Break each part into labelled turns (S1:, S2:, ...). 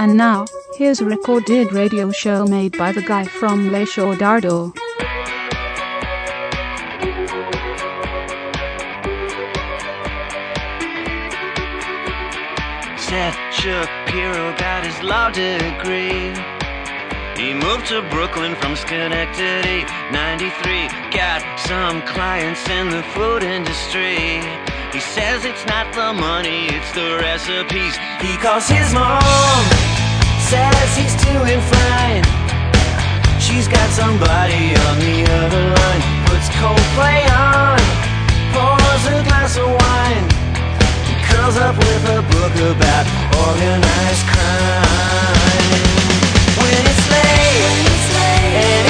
S1: And now, here's a recorded radio show made by the guy from Le Show Dardo.
S2: Seth Shapiro got his law degree. He moved to Brooklyn from Schenectady, 93. Got some clients in the food industry. He says it's not the money, it's the recipes. He calls his mom, says he's doing fine. She's got somebody on the other line. Puts Coldplay on, pours a glass of wine. Curls up with a book about organized crime. When it's late, and it's hot,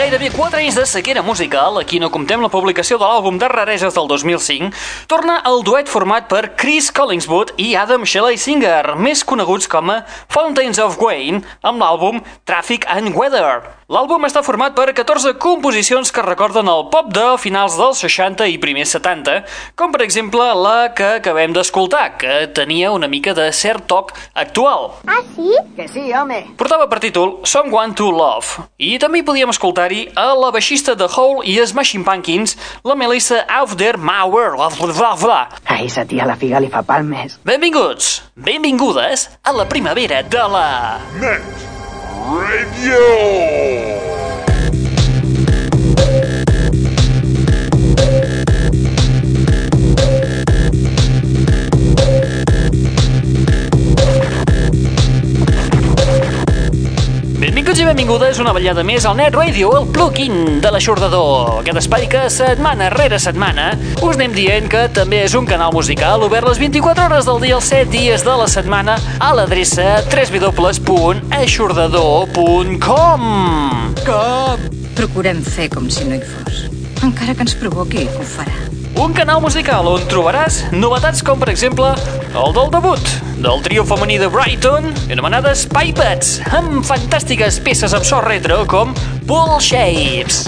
S3: gairebé 4 anys de sequera musical, aquí no comptem la publicació de l'àlbum de rareses del 2005, torna el duet format per Chris Collingswood i Adam Shelley Singer, més coneguts com a Fountains of Wayne, amb l'àlbum Traffic and Weather. L'àlbum està format per 14 composicions que recorden el pop de finals dels 60 i primers 70, com per exemple la que acabem d'escoltar, que tenia una mica de cert toc actual.
S4: ¿Ah, sí?
S5: Que sí, home.
S3: Portava per títol Someone to Love. I també hi podíem escoltar-hi a la baixista de Hole i Smashing Pumpkins, la Melissa Auf der Mauer. Bla, bla, bla, bla.
S5: A esa tía la figa li fa palmes.
S3: Benvinguts, benvingudes a la primavera de la...
S6: Net Radio.
S3: Una ballada més al Net Radio, el plugin de l'aixordador. Aquest espai que setmana rere setmana us anem dient que també és un canal musical obert les 24 hores del dia, els 7 dies de la setmana, a l'adreça www.aixordador.com
S7: Procurem fer com si no hi fos. Encara que ens provoqui, ho farà.
S8: un canal musical on trobaràs novetats com, per exemple, el del debut del trio femení de Brighton, anomenades Pipets, amb fantàstiques peces amb so retro com Bull Shapes.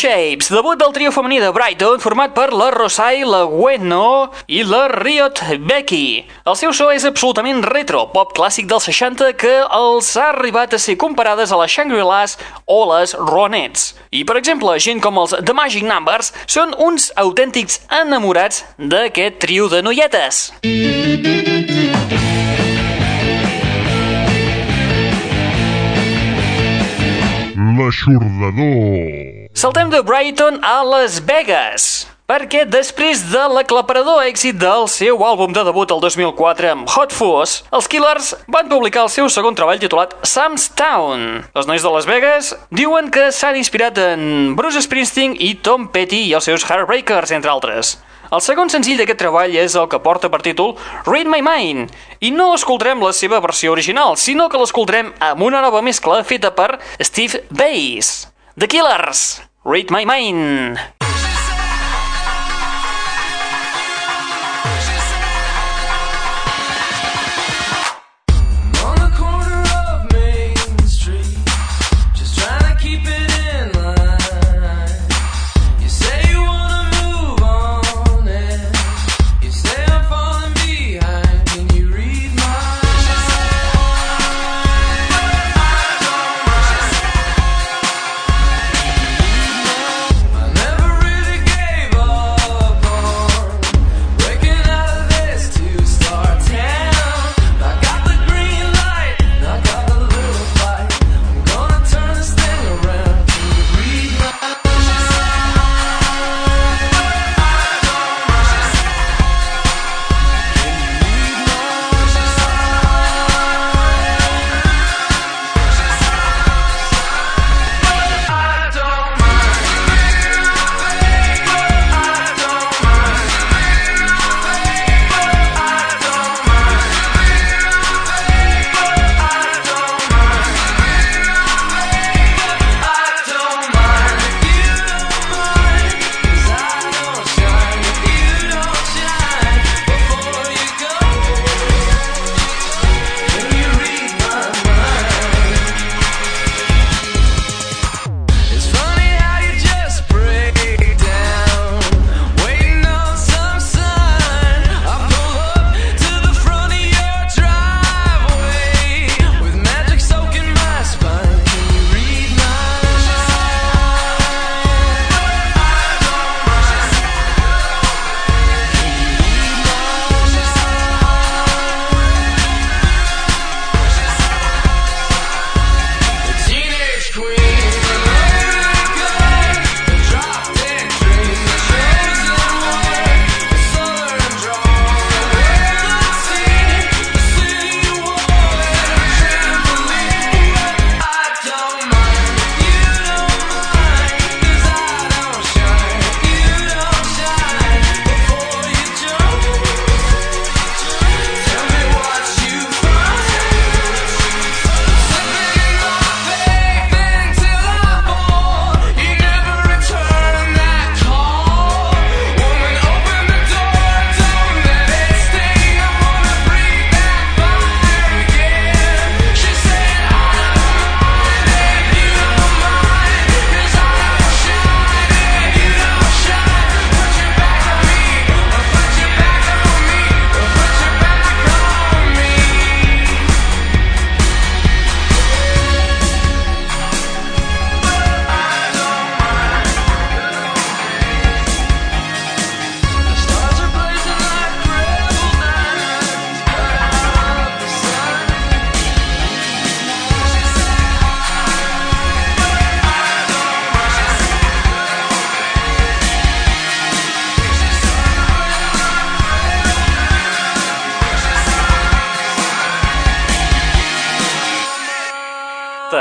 S8: Shapes, debut del trio femení de Brighton format per la Rosai, la Gweno i la Riot Becky. El seu so és absolutament retro, pop clàssic dels 60 que els ha arribat a ser comparades a les Shangri-Las o les Ronettes. I, per exemple, gent com els The Magic Numbers són uns autèntics enamorats d'aquest trio de noietes.
S9: L'aixordador.
S8: Saltem de Brighton a Las Vegas, perquè després de l'aclaparador èxit del seu àlbum de debut el 2004 amb Hot Fuzz, els Killers van publicar el seu segon treball titulat Sam's Town. Els nois de Las Vegas diuen que s'han inspirat en Bruce Springsteen i Tom Petty i els seus Heartbreakers, entre altres. El segon senzill d'aquest treball és el que porta per títol Read My Mind, i no escoltarem la seva versió original, sinó que l'escoltarem amb una nova mescla feta per Steve Bass. The Killers, Read My Mind.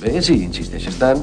S6: Bé, si insisteixes tant.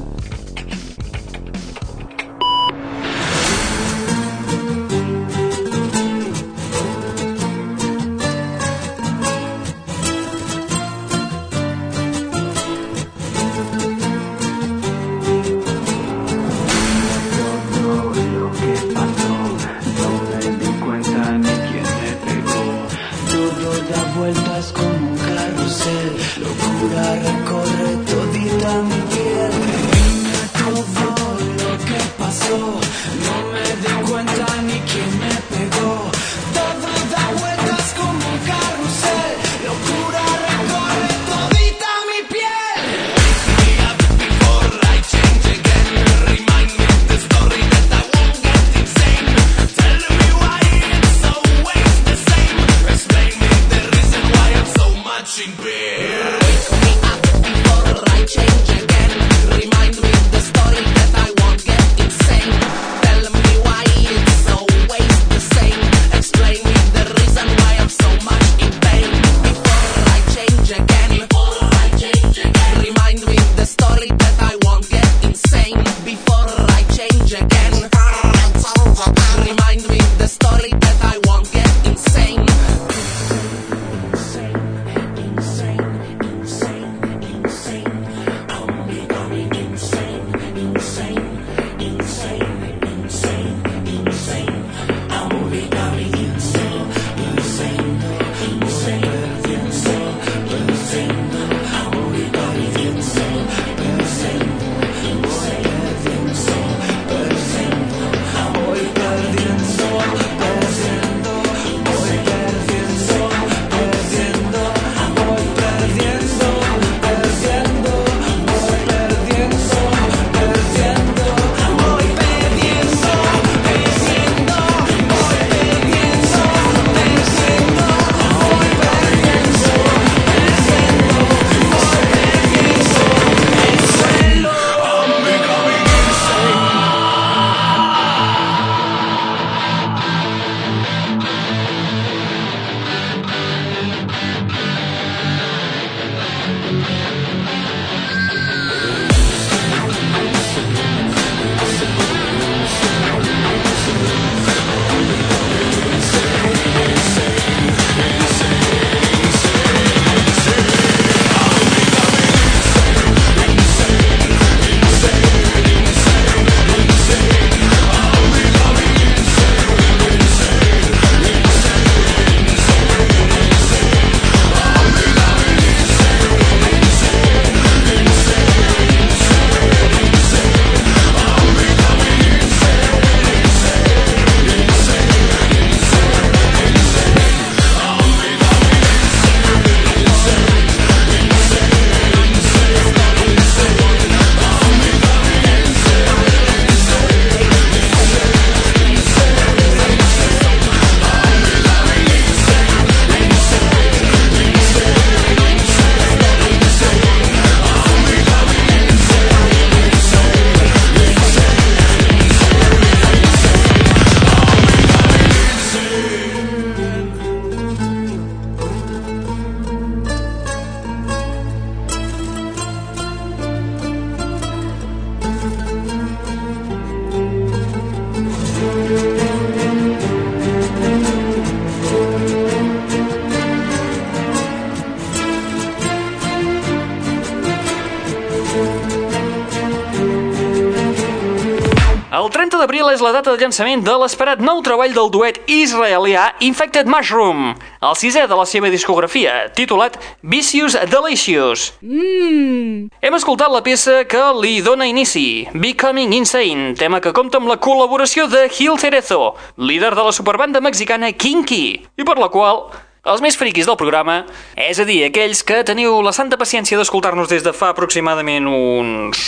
S3: D'abril és la data de llançament de l'esperat nou treball del duet israelià Infected Mushroom, el sisè de la seva discografia, titulat Vicious Delicious.
S1: Mmm.
S3: Hem escoltat la peça que li dona inici, Becoming Insane, tema que compta amb la col·laboració de Gil Cerezo, líder de la superbanda mexicana Kinky, i per la qual Els més friquis del programa, és a dir, aquells que teniu la santa paciència d'escoltar-nos des de fa aproximadament uns...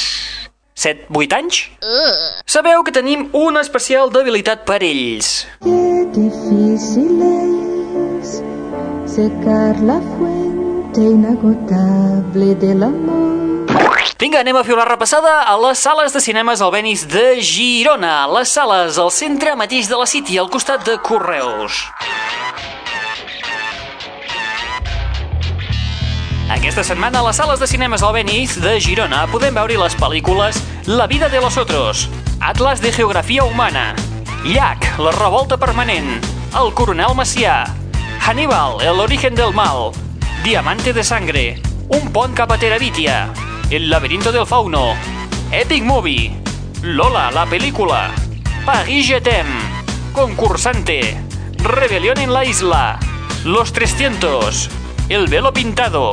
S3: 7-8 anys? Sabeu que tenim una especial debilitat per ells.
S10: Qué difícil es secar la fuente inagotable del amor.
S3: Vinga, anem a fer una repassada a les sales de cinemes Albenis de Girona. Les sales al centre mateix de la City, al costat de Correus. Aquesta setmana a les sales de cinemes Albéniz de Girona podem veure les pel·lícules La vida de los otros, Atlas de geografia humana, Llac, la revolta permanent, El coronel Macià, Hannibal, el origen del mal, Diamante de sangre, Un pont cap a Terabitia, El laberinto del fauno, Epic Movie, Lola, la película, Paris je t'aime, Concursante, Rebelión en la isla, Los 300, El velo pintado,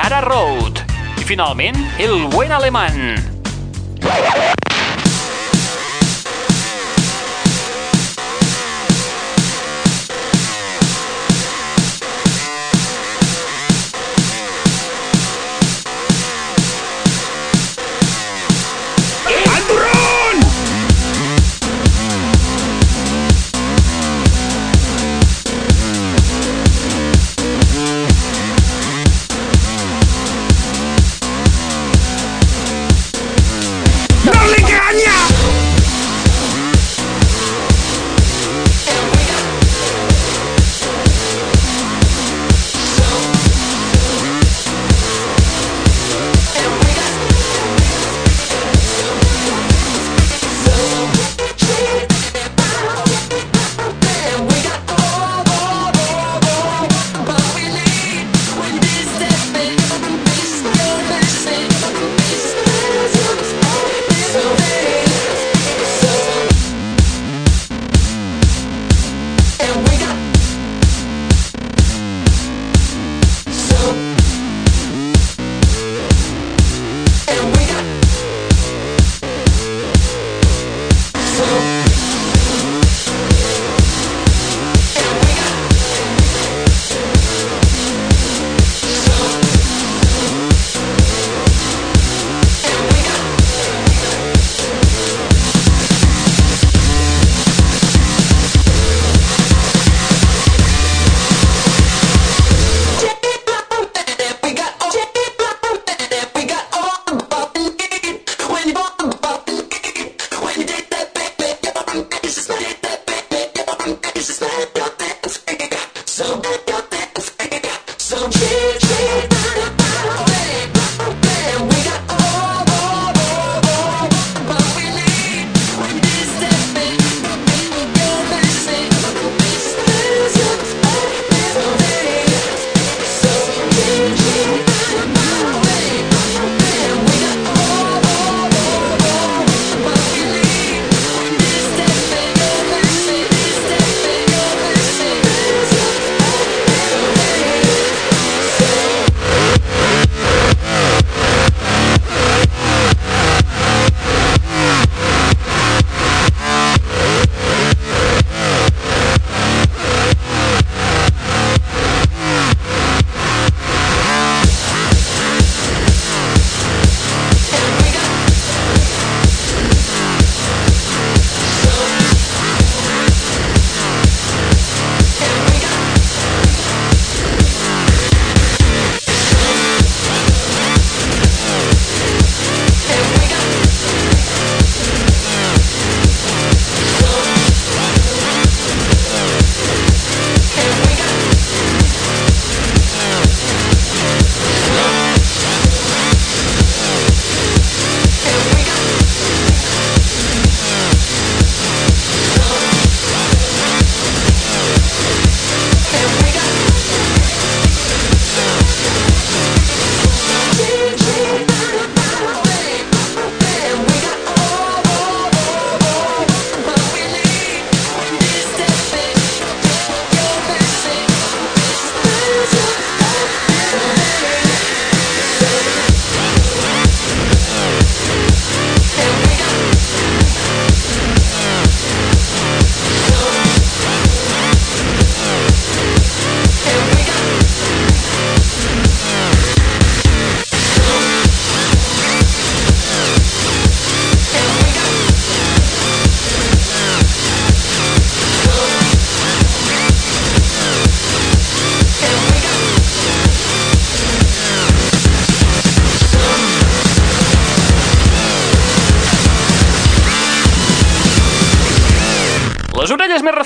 S3: Tara Road i finalment El buen alemán.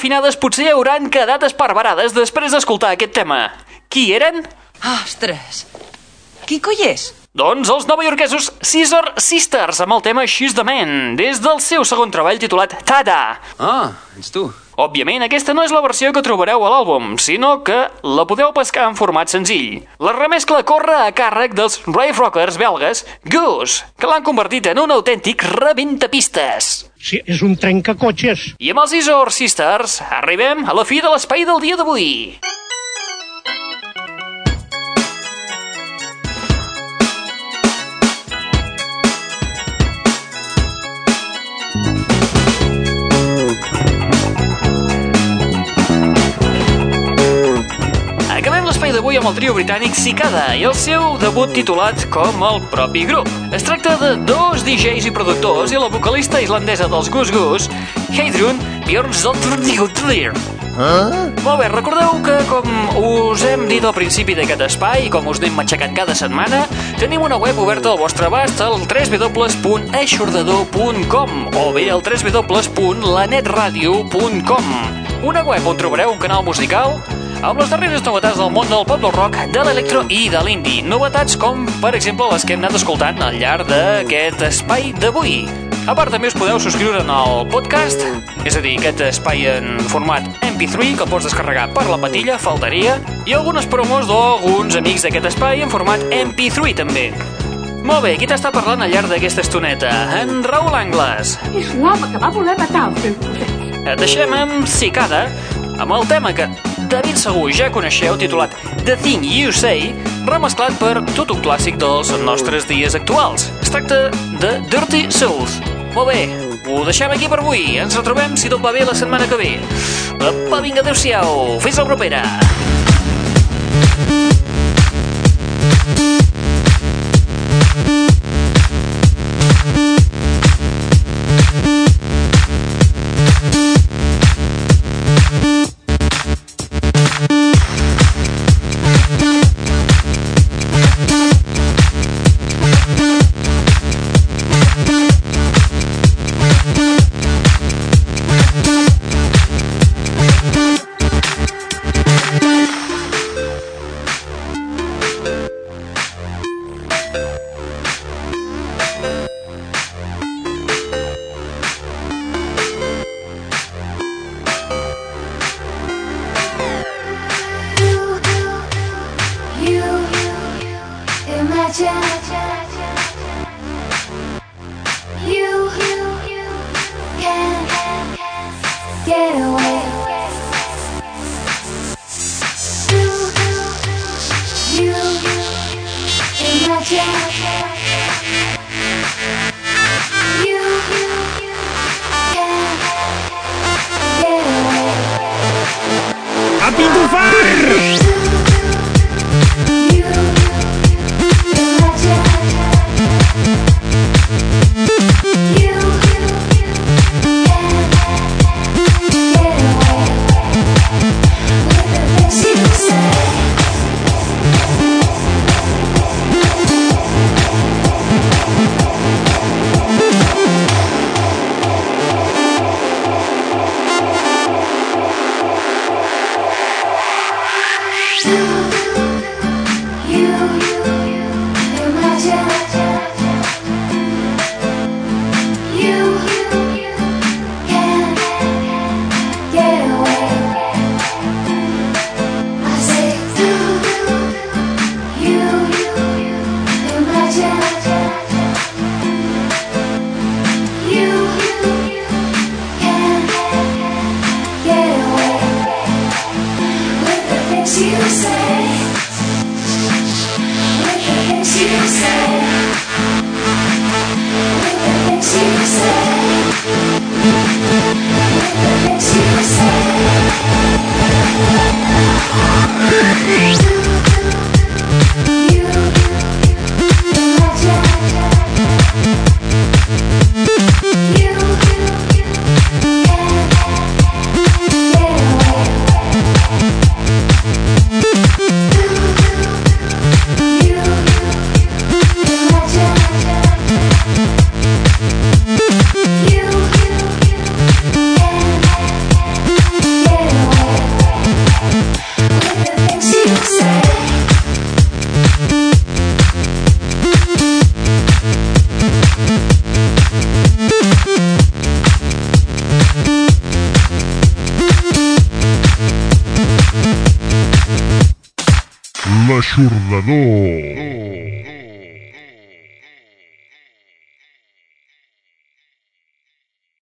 S3: Refinades potser hauran quedat esparverades després d'escoltar aquest tema. Qui eren?
S11: Ostres! Qui coi és?
S3: Doncs els novaiorquesos Scissor Sisters amb el tema She's the Man, des del seu segon treball titulat Tada.
S6: Ah, ets tu.
S3: Òbviament, aquesta no és la versió que trobareu a l'àlbum, sinó que la podeu pescar en format senzill. La remescla corre a càrrec dels rave rockers belgues Goose, que l'han convertit en un autèntic rebentapistes.
S7: Sí, és un trencacotxes.
S3: I amb els Scissor Sisters arribem a la fi de l'espai del dia d'avui. D'avui amb el trio britànic Cicada i el seu debut titulat com el propi grup. Es tracta de dos DJs i productors i la vocalista islandesa dels Goose Goose, Heidrun Björnsdottir. Ah? Molt bé, recordeu que com us hem dit al principi d'aquest espai i com us anem matxacant cada setmana, tenim una web oberta al vostre abast al www.eixordador.com o bé al www.lanetradio.com una web on trobareu un canal musical amb les darreres novetats del món del pop del rock, de l'electro i de l'indie. Novetats com, per exemple, les que hem anat escoltant al llarg d'aquest espai d'avui. A part, també us podeu subscriure al podcast, és a dir, aquest espai en format MP3 que pots descarregar per la patilla, faltaria, i algunes promos d'alguns amics d'aquest espai en format MP3 també. Molt bé, qui t'està parlant al llarg d'aquesta estoneta? En Raül Angles.
S12: És l'home que va voler matar el seu cosset.
S3: Et deixem amb Cicada, amb el tema que de ben segur ja coneixeu, titulat The Thing You Say, remesclat per tot un clàssic dels nostres dies actuals. Es tracta de Dirty Souls. Molt bé, ho deixem aquí per avui. Ens retrobem, si tot va bé, la setmana que ve. Apa, vinga, adeu-siau. Fins la propera.
S8: You
S9: 恰